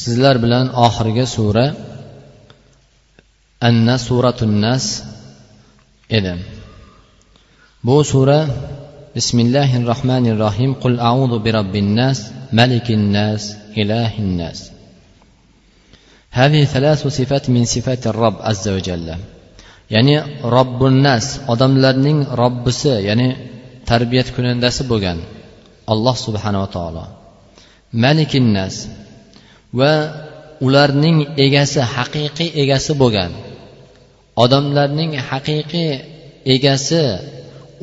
sizlar bilan oxirgi sura anna suratun nas edi bu sura bismillahi rohmanir rohim qul audu bi robbin nas malikin nas ilahin nas هذه ثلاث صفات من صفات الرب عز وجل ya'ni robbunnas odamlarning robbisi ya'ni tarbiyat kunandasi bo'lgan alloh subhanava taolo malikinnas va ularning egasi haqiqiy egasi bo'lgan. Odamlarning haqiqiy egasi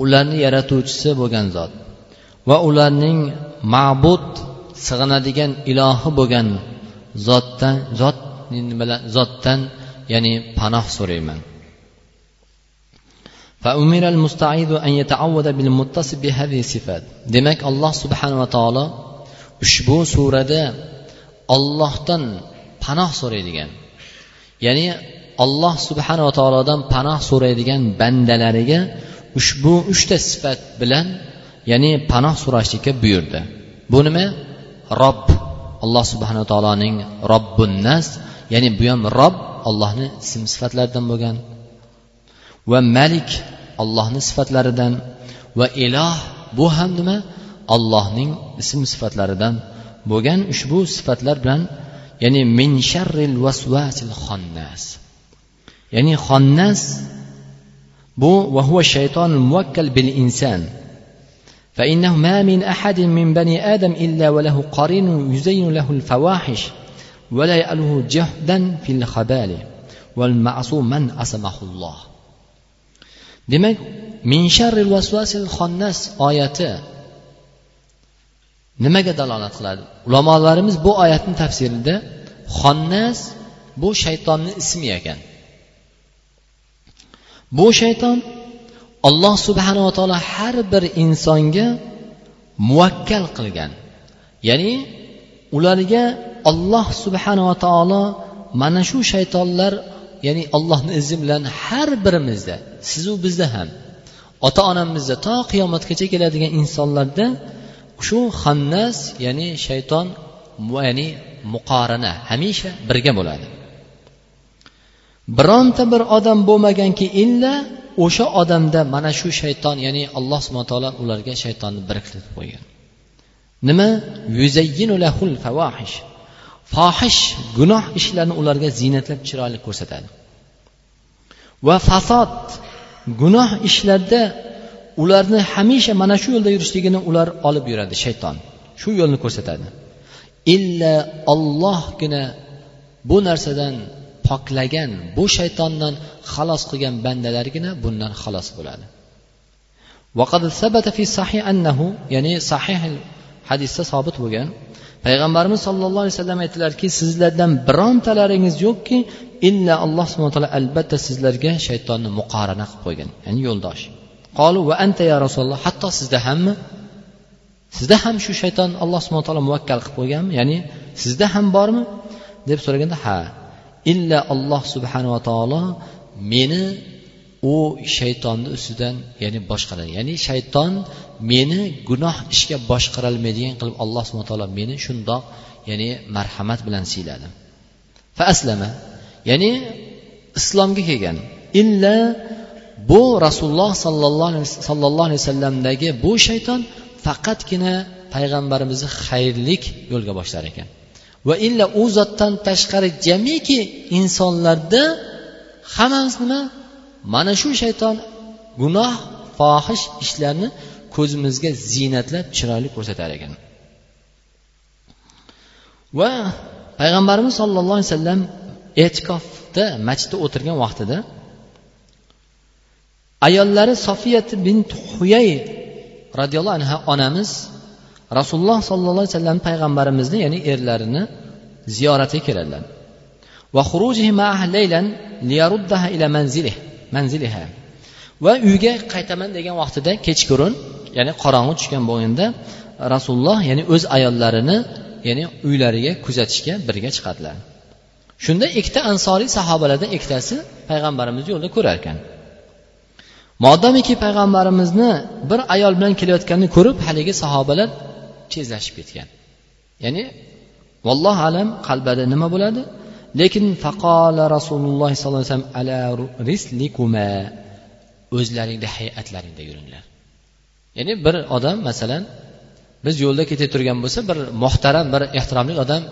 ularni yaratuvchisi bo'lgan zot va ularning ma'bud sig'inadigan ilohi bo'lgan zotdan zot bilan zotdan ya'ni panoh so'rayman. Demak alloh subhanava taolo ushbu surada ollohdan panoh so'raydigan. Ya'ni alloh subhanava taolodan panoh so'raydigan bandalariga ushbu uchta sifat bilan ya'ni panoh so'rashlikka buyurdi. Bu nima? Robb alloh subhanava taoloning robbunnas ya'ni bu ham robb allohni ism sifatlaridan bo'lgan. Va malik allohni sifatlaridan. Va iloh bu ham nima? Allohning ism sifatlaridan. bo'lgan ushbu sifatlar bilan يعني من شر الوسواس الخناس يعني خناس بو وهو الشيطان الموكل بالانسان فإنه ما من أحد من بني آدم إلا وله قرين يزين له الفواحش ولا يأله جهدا في الخبال والمعصوم من عصمه الله دمك من شر الوسواس الخناس آياته nimaga dalolat qiladi? Ulamolarimiz bu oyatni tafsirida xonnas bu shaytonni ismi ekan. Bu shayton alloh subhanava taolo har bir insonga muvakkal qilgan. Ya'ni ularga olloh subhanava taolo mana shu shaytonlar ya'ni allohni izni bilan har birimizda sizu bizda ham ota onamizda to qiyomatgacha keladigan insonlarda shu xannas ya'ni shayton ya'ni muqorana hamisha birga bo'ladi. Bironta bir odam bo'lmaganki illa o'sha odamda mana shu shayton ya'ni alloh subhana taolo ularga shaytonni biriktirib qo'ygan. Nima? Favahish fohish gunoh ishlarni ularga ziynatlab chiroyli ko'rsatadi. Va fasod gunoh ishlarda ularni hamisha mana shu yo'lda yurishligini ular olib yuradi shayton. Shu yo'lni ko'rsatadi. Illa ollohgina bu narsadan poklagan bu shaytondan xalos qilgan bandalargina bundan xalos bo'ladi. Ya'ni sahih hadisda sobit bo'lgan payg'ambarimiz sollallohu alayhi vasallam aytdilarki sizlardan birontalaringiz yo'qki illa alloh subhana taolo albatta sizlarga shaytonni muqorana qilib qo'ygan ya'ni yo'ldosh. Qolu va anta ya rasululloh? Hatto sizda hammi? Sizda ham shu shayton alloh subhana taolo muvakkal qilib qo'yganmi ya'ni sizda ham bormi? deb so'raganda ha illa alloh subhanava taolo meni u shaytonni ustidan ya'ni boshqaradi ya'ni shayton meni gunoh ishga boshqarolmaydigan qilib alloh subhana taolo meni shundoq ya'ni marhamat bilan siyladi. Fa aslama ya'ni islomga kelgan. Illa bu rasululloh sollallohu alayhi vasallamdagi bu shayton faqatgina payg'ambarimizni xayrlik yo'lga boshlar ekan. Va illa u zotdan tashqari jamiki insonlarda hammamiz nima? Mana shu shayton gunoh fohish ishlarni ko'zimizga ziynatlab chiroyli ko'rsatar ekan. Va payg'ambarimiz sollallohu alayhi vasallam e'tikofda masjidda o'tirgan vaqtida ayollari sofiyati bint huyay roziyallohu anhu onamiz rasululloh sollallohu alayhi vasallam payg'ambarimizni ya'ni erlarini ziyoratiga keladilar. Va uyga qaytaman degan vaqtida kechqurun ya'ni qorong'i tushgan bo'lganda rasululloh ya'ni o'z ayollarini ya'ni uylariga kuzatishga birga chiqadilar. Shunda ikkita ansoriy sahobalardan ikkitasi payg'ambarimizni yo'lda ko'rar ekan modomiki payg'ambarimizni bir ayol bilan kelayotganini ko'rib haligi sahobalar tezlashib ketgan. Ya'ni vallohu alam qalbida nima bo'ladi? Lekin faqola rasululloh sollallohu alayhi vasallam ala rislikuma o'zlaringda hay'atlaringda yuringlar. Ya'ni bir odam masalan biz yo'lda ketib turgan bo'lsa bir muhtaram bir ehtiromli odam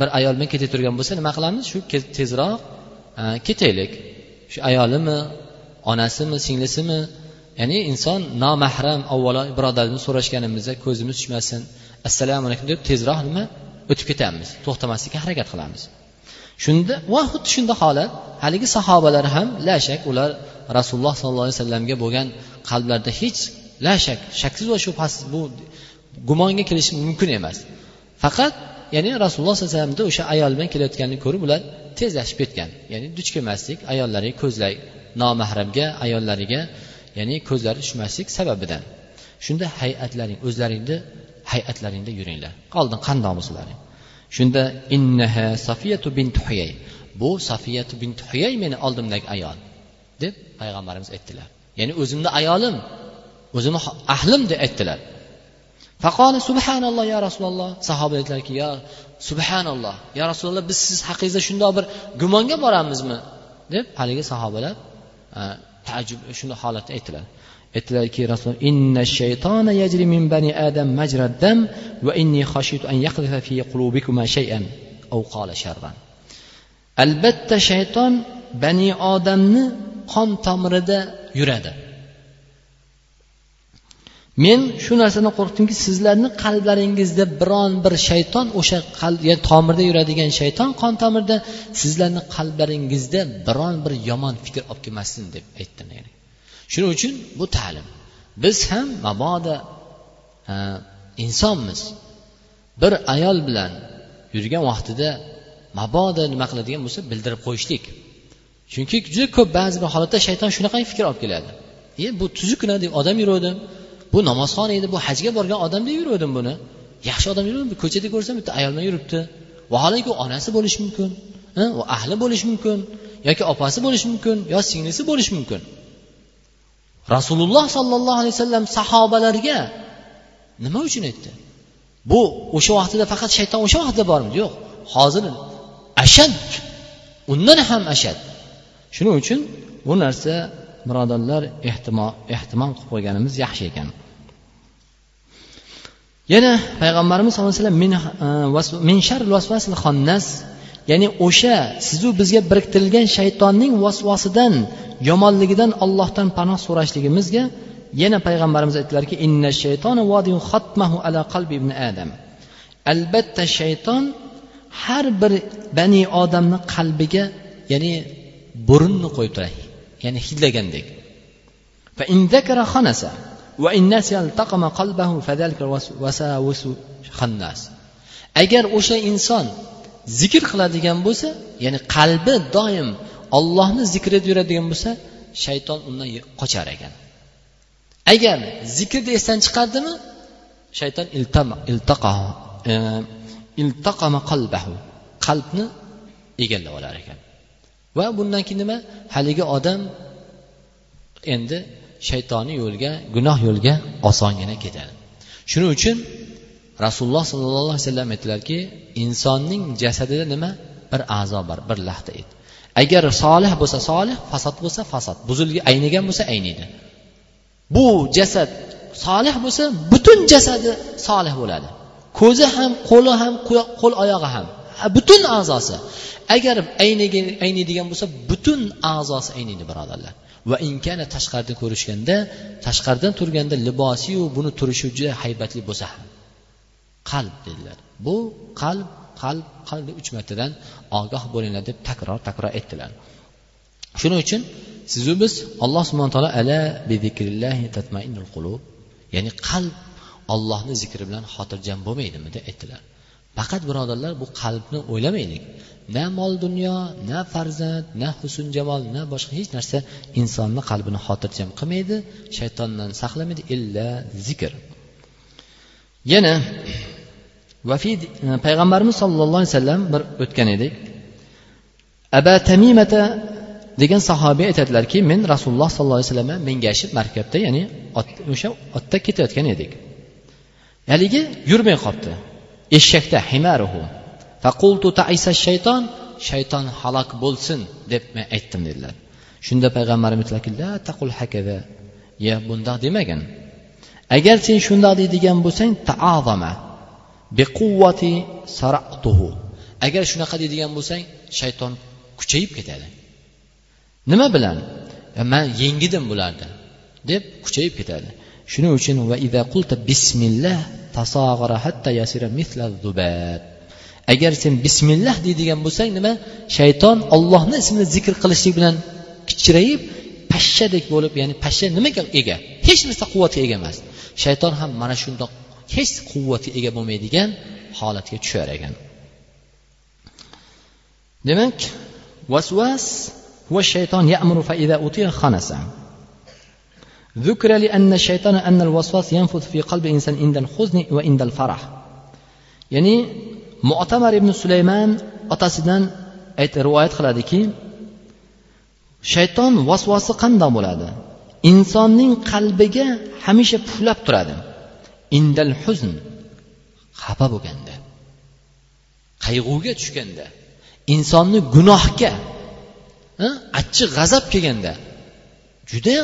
bir ayol bilan ketib turgan bo'lsa nima qilamiz? Shu tezroq ketaylik. Shu ayolimi onasimi singlisimi? Ya'ni inson nomahram avvalo birodarimiz so'rashganimizda ko'zimiz tushmasin assalomu alaykum deb tezroq nima? O'tib ketamiz to'xtamaslikka harakat qilamiz. Shunda va xuddi shunday holat haligi sahobalar ham la shak ular rasululloh sollallohu alayhi vasallamga bo'lgan qalblarida hech la shak shaksiz va shubhasiz bu gumonga kelishi mumkin emas. Faqat ya'ni rasululloh sallallohu alayhi vasallamda o'sha ayol bilan kelayotganini ko'rib ular tezlashib ketgan. Ya'ni duch kelmaslik ayollariga ko'zlay nomahramga ayollariga ya'ni ko'zlari tushmaslik sababidan. Shunda hay'atlaring o'zlaringni hay'atlaringda yuringlar. Oldin qandoq shunda innaha safiyatu bint huyay. Bu safiyatu bint huyay meni oldimdagi ayol deb payg'ambarimiz aytdilar. Ya'ni o'zimni ayolim o'zimni ahlim deb aytdilar. Faqoli subhanalloh ya rasululloh. Sahoba aytdilarki yo subhanalloh ya rasululloh biz siz haqingizda shundoq bir gumonga boramizmi deb haligi sahobalar taajjub shunday holatda aytdilar aytdilarki rasul inna shaytona yajri min bani adam majraddam va inni khashitu an yaqdhifa fi qulubikuma shay'an aw qala sharran albatta shayton bani odamni qon tomirida yuradi men shu narsadan qo'rqdimki sizlarni qalblaringizda biron bir shayton o'sha yani tomirda yuradigan shayton qon tomirda sizlarni qalblaringizda biron bir yomon fikr olib kelmasin deb aytdim yani. shuning uchun bu ta'lim. Biz ham mabodo insonmiz. Bir ayol bilan yurgan vaqtida mabodo nima qiladigan bo'lsa bildirib qo'yishlik. Chunki juda ko'p ba'zi bir holatda shayton shunaqa fikr olib keladi. E bu tuzukgina deb odam yuruvdim. Bu namozxon edi bu hajga borgan odam deb yuruvdim buni. Yaxshi odam yuruvdim ko'chada ko'rsam bitta ayol bilan yuribdi vaholanki u onasi bo'lishi mumkin u ahli bo'lishi mumkin yoki opasi bo'lishi mumkin yo singlisi bo'lishi mumkin. Rasululloh sollallohu alayhi vasallam sahobalarga nima uchun aytdi? Bu o'sha vaqtida faqat shayton o'sha vaqtda bormidi yo'q. Hozir ashad. Undan ham ashad. Shuning uchun bu narsa birodarlar ehtimol ehtimol qilib qo'yganimiz yaxshi ekan. Yana payg'ambarimiz sallallohu alayhi vasallam min e, ya'ni o'sha sizu bizga biriktirilgan shaytonning vasvasidan yomonligidan ollohdan panoh so'rashligimizga yana payg'ambarimiz aytdilarki inna shaytona ala qalbi ibn adam. Albatta shayton har bir bani odamni qalbiga ya'ni burunni qo'yib turadi. Ya'ni hidlagandek. Agar o'sha inson zikr qiladigan bo'lsa ya'ni qalbi doim ollohni zikrida yuradigan bo'lsa shayton undan qochar ekan. Agar zikrni esdan chiqardimi shayton e, iltaqama qalbahu qalbni egallab olar ekan. Va bundan keyin nima? Haligi odam endi shaytoniy yo'lga gunoh yo'lga osongina ketadi. Shuning uchun rasululloh sollallohu alayhi vasallam aytdilarki insonning jasadida nima? Bir a'zo bor bir lahta et agar solih bo'lsa solih fasod bo'lsa fasod. Buzilgan aynigan bo'lsa ayniydi bu jasad solih bo'lsa butun jasadi solih bo'ladi. Ko'zi ham qo'li ham qo'l oyog'i ham. Butun a'zosi. Agar ayniydigan bo'lsa butun a'zosi ayniydi birodarlar. Va inkana tashqarida ko'rishganda tashqaridan turganda libosiyu buni turishi juda haybatli bo'lsa ham. Qalb dedilar. Bu qalb qalb qalb uch martadan ogoh bo'linglar deb takror takror aytdilar. Shuning uchun sizu biz alloh subhana taolo ala qulub ya'ni qalb ollohni zikri bilan xotirjam bo'lmaydimi deb aytdilar. Faqat birodarlar bu qalbni o'ylamaylik. Na mol dunyo na farzand na husn jamol na boshqa hech narsa insonni qalbini xotirjam qilmaydi shaytondan saqlamaydi illa zikr. Yana vafi e, payg'ambarimiz sollallohu alayhi vasallam bir o'tgan edik. Aba tamimata degan sahobiy aytadilarki men rasululloh sollallohu alayhi vasallam mengashib markabda ya'ni o'sha otda ketayotgan edik. Haligi yurmay qolibdi eshakda himaruhu. Faqultu taisa shayton shayton halok bo'lsin deb men aytdim dedilar. Shunda payg'ambarimiz la taqul hakaza ya bundoq demagin. Agar sen shundoq deydigan bo'lsang taazama. Biquvvati saraqtuhu. Agar shunaqa deydigan bo'lsang shayton kuchayib ketadi. Nima bilan? Man yengidim bularni. deb kuchayib ketadi. Shuning uchun va ida qulta bismillah agar sen bismillah deydigan bo'lsang nima? Shayton ollohni ismini zikr qilishlik bilan kichrayib pashshadek bo'lib ya'ni pashsha nimaga ega? Hech narsa quvvatga ega emas. Shayton ham mana shundoq hech quvvatga ega bo'lmaydigan holatga tushar ekan. Demak vasvas va shayton yamuru fa utiya ذكر لأن الشيطان أن الوسواس ينفذ في قلب الإنسان عند الحزن وعند الفرح يعني mu'tamar ibn sulaymon otasidan rivoyat qiladiki shayton vasvosi qandoq bo'ladi insonning qalbiga hamisha puflab turadi indal huzn xafa bo'lganda qayg'uga tushganda insonni gunohga achchiq g'azab kelganda juda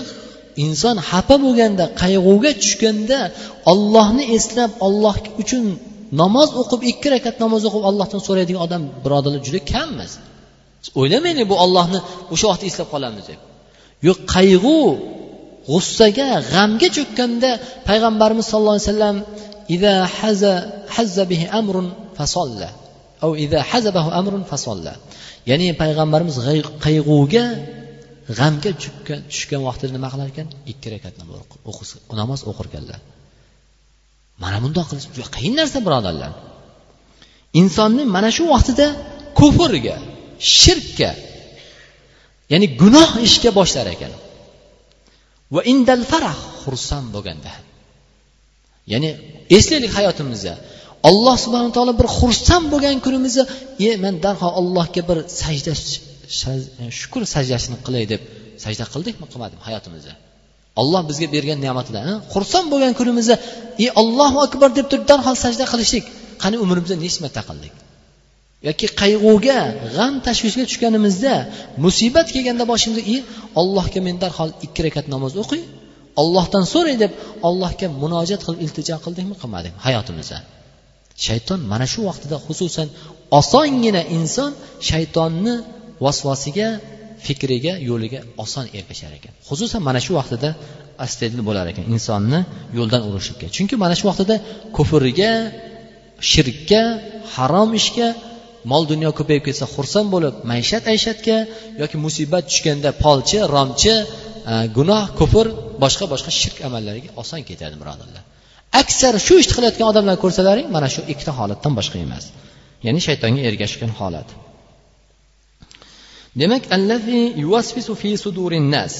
inson xafa bo'lganda qayg'uga tushganda ollohni eslab olloh uchun namoz o'qib ikki rakat namoz o'qib ollohdan so'raydigan odam birodarlar juda kammiz o'ylamanglar bu ollohni o'sha vaqtda eslab qolamiz deb. Yo'q qayg'u g'ussaga g'amga cho'kkanda payg'ambarimiz sollallohu alayhi vasallam hazza bihi amrun hazabahu amrun ya'ni payg'ambarimiz qayg'uga g'amga tushgan vaqtida nima qilar ekan? Ikki rakat namoz o'qir ekanlar mana bundoq qilish juda qiyin narsa birodarlar. Insonni mana shu vaqtida kufrga shirkka ya'ni gunoh ishga boshlar ekan. Va indal farah xursand bo'lganda ya'ni eslaylik hayotimizda alloh subhana taolo bir xursand bo'lgan kunimizda e man darhol allohga bir sajda E, shukur sajdasini qilay deb sajda qildikmi? Qilmadikmi hayotimizda. Olloh bizga bergan ne'matidan xursand bo'lgan kunimizda e ollohu akbar deb turib darhol sajda qilishlik qani umrimizda nechi marta qildik? Yoki qayg'uga g'am tashvishga tushganimizda musibat kelganda boshimizga e ollohga men darhol ikki rakat namoz o'qiy ollohdan so'ray deb allohga munojat qilib iltijo qildikmi? Qilmadikmi hayotimizda. Shayton mana shu vaqtida xususan osongina inson shaytonni vasvasiga fikriga yo'liga oson ergashar ekan. Xususan mana shu vaqtida astedil bo'lar ekan insonni yo'ldan urishlikka chunki mana shu vaqtida kufrga shirkka harom ishga mol dunyo ko'payib ketsa xursand bo'lib maishat ayshatga yoki musibat tushganda polchi romchi e, gunoh kufr boshqa boshqa shirk amallariga oson ketadi birodarlar. Aksar shu ishni qilayotgan odamlarni ko'rsalaring mana shu ikkita holatdan boshqa emas. Ya'ni shaytonga ergashgan holat. demak allazi yuvasvisu fi sudurin nas.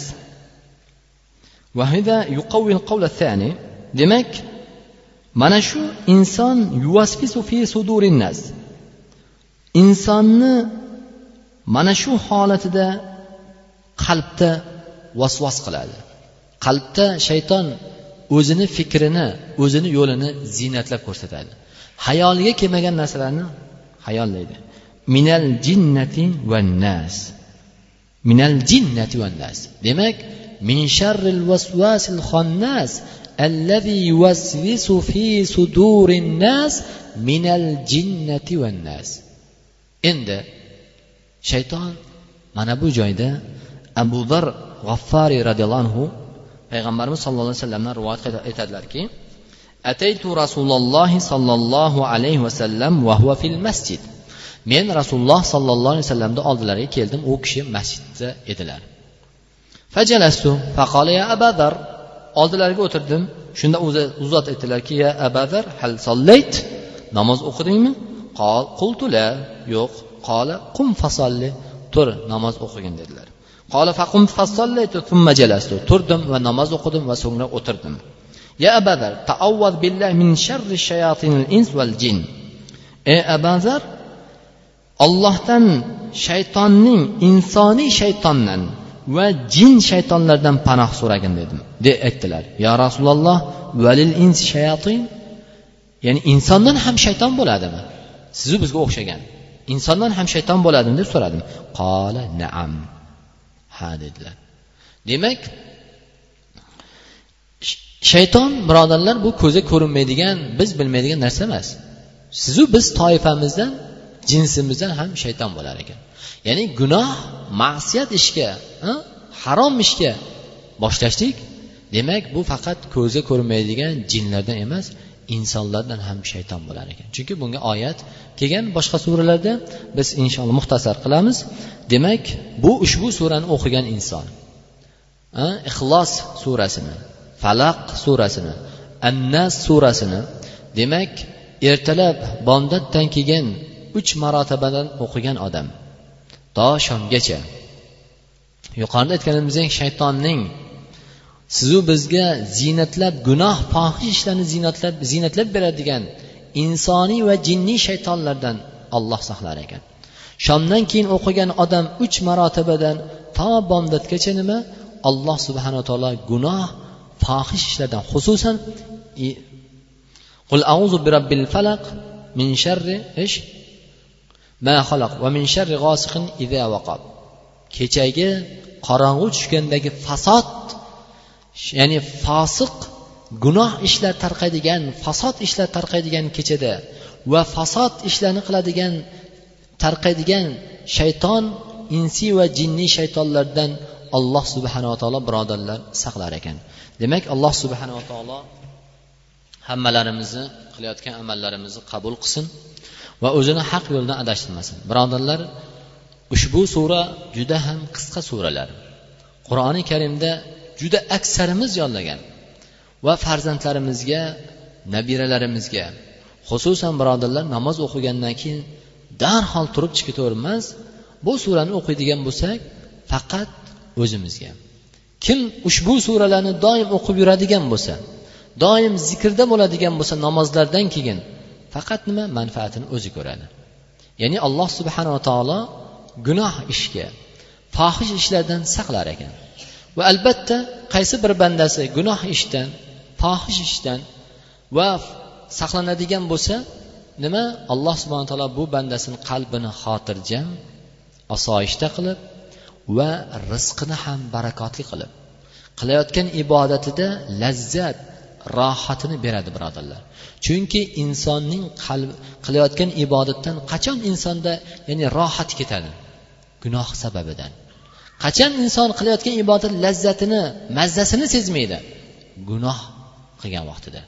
Demak mana shu inson yuvasvisu fi sudurin nas. Insonni mana shu holatida qalbda vasvas qiladi. Qalbda shayton o'zini fikrini o'zini yo'lini ziynatlab ko'rsatadi. Hayoliga kelmagan narsalarni hayollaydi. Minal jinnati van nas minal jinnati van nas demak min sharril vasvasil xonnas allazi yuvasvisu fi sudurin nas minal jinnati van nas endi shayton mana bu joyda abu zar g'affariy roziyallohu anhu payg'ambarimiz sallallohu alayhi vasallamdan rivoyat aytadilarki ataytu rasululloh sollallohu alayhi vasallam va huva fil masjid men rasululloh sollallohu alayhi vasallamni oldilariga keldim u kishi masjidda edilar. Fajalastu faqala ya abadar oldilariga o'tirdim. Shunda u zot aytdilarki ya abadar hal sollayt? Namoz o'qidingmi? Qultu la yo'q. Qola qum fasolli tur namoz o'qigin dedilar. Turdim va namoz o'qidim va so'ngra o'tirdim. Ya abazar taavvad billahi min sharri shayatinil ins val jin. Ey abazar ollohdan shaytonning insoniy shaytondan va jin shaytonlardan panoh so'ragin dedim. De aytdilar yo rasululloh valil ins shayatin? Ya'ni insondan ham shayton bo'ladimi? Sizu bizga o'xshagan. Insondan ham shayton bo'ladimi deb so'radim. Qola naam. Ha dedilar. Demak shayton birodarlar bu ko'zga ko'rinmaydigan biz bilmaydigan narsa emas. Sizu biz toifamizdan jinsimizdan ham shayton bo'lar ekan. Ya'ni gunoh ma'siyat ishga harom ishga boshlashlik demak bu faqat ko'zga ko'rinmaydigan jinlardan emas insonlardan ham shayton bo'lar ekan. Chunki bunga oyat kelgan boshqa suralarda biz inshaalloh muxtasar qilamiz. Demak bu ushbu surani o'qigan inson ixlos surasini falaq surasini annas surasini demak ertalab bomdoddan keyin uch marotabadan o'qigan odam. To shomgacha. Yuqorida aytganimizdek shaytonning sizu bizga ziynatlab gunoh fohish ishlarni ziynatlab ziynatlab beradigan insoniy va jinniy shaytonlardan olloh saqlar ekan. Shomdan keyin o'qigan odam uch marotabadan to bomdodgacha nima? Alloh subhana taolo gunoh fohish ishlardan xususan qul auzu birabbil falaq min sharri ish kechagi qorong'u tushgandagi fasod ya'ni fosiq gunoh ishlar tarqaydigan fasod ishlar tarqaydigan kechada va fasod ishlarni qiladigan tarqaydigan shayton insiy va jinniy shaytonlardan alloh subhanava taolo birodarlar saqlar ekan. Demak alloh subhanava taolo hammalarimizni qilayotgan amallarimizni qabul qilsin. Va o'zini haq yo'ldan adashtirmasin. Birodarlar ushbu sura juda ham qisqa suralar. Qur'oni karimda juda aksarimiz yodlagan va farzandlarimizga nabiralarimizga xususan birodarlar namoz o'qigandan keyin darhol turib chiqib ketavermas bu surani o'qiydigan bo'lsak faqat o'zimizga. Kim ushbu suralarni doim o'qib yuradigan bo'lsa doim zikrda bo'ladigan bo'lsa namozlardan keyin faqat nima? Manfaatini o'zi ko'radi. Ya'ni alloh subhanava taolo gunoh ishga fohish ishlardan saqlar ekan. Va albatta qaysi bir bandasi gunoh ishdan fohish ishdan va saqlanadigan bo'lsa nima? Alloh subhana taolo bu bandasini qalbini xotirjam osoyishta qilib va rizqini ham barakotli qilib qilayotgan ibodatida lazzat rohatini beradi birodarlar. Chunki insonning qalbi qilayotgan ibodatdan qachon insonda ya'ni rohat ketadi? Gunoh sababidan. Qachon inson qilayotgan ibodat lazzatini mazzasini sezmaydi? Gunoh qilgan vaqtida.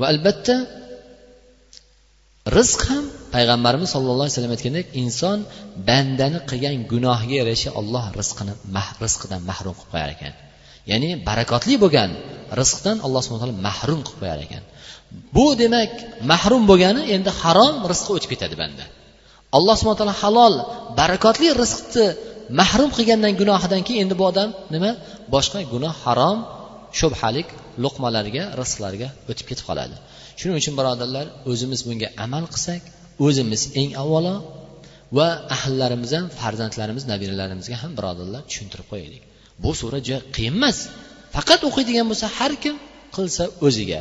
Va albatta rizq ham payg'ambarimiz sallallohu alayhi vasallam aytgandek inson bandani qilgan gunohiga yarasha olloh rizqini rizqidan mahrum qilib qo'yar ekan. Ya'ni barakotli bo'lgan rizqdan alloh subhana taolo mahrum qilib qo'yar ekan. Bu demak mahrum bo'lgani endi harom rizqqa o'tib ketadi banda. Alloh subhana taolo halol barakotli rizqni mahrum qilgandan gunohidan keyin endi bu odam nima? Boshqa gunoh harom shubhalik luqmalarga rizqlarga o'tib ketib qoladi. Shuning uchun birodarlar o'zimiz bunga amal qilsak o'zimiz eng avvalo va ahllarimiz ham farzandlarimiz nabiralarimizga ham birodarlar tushuntirib qo'yaylik. Bu sura juda qiyin emas. Faqat o'qiydigan bo'lsa har kim qilsa o'ziga.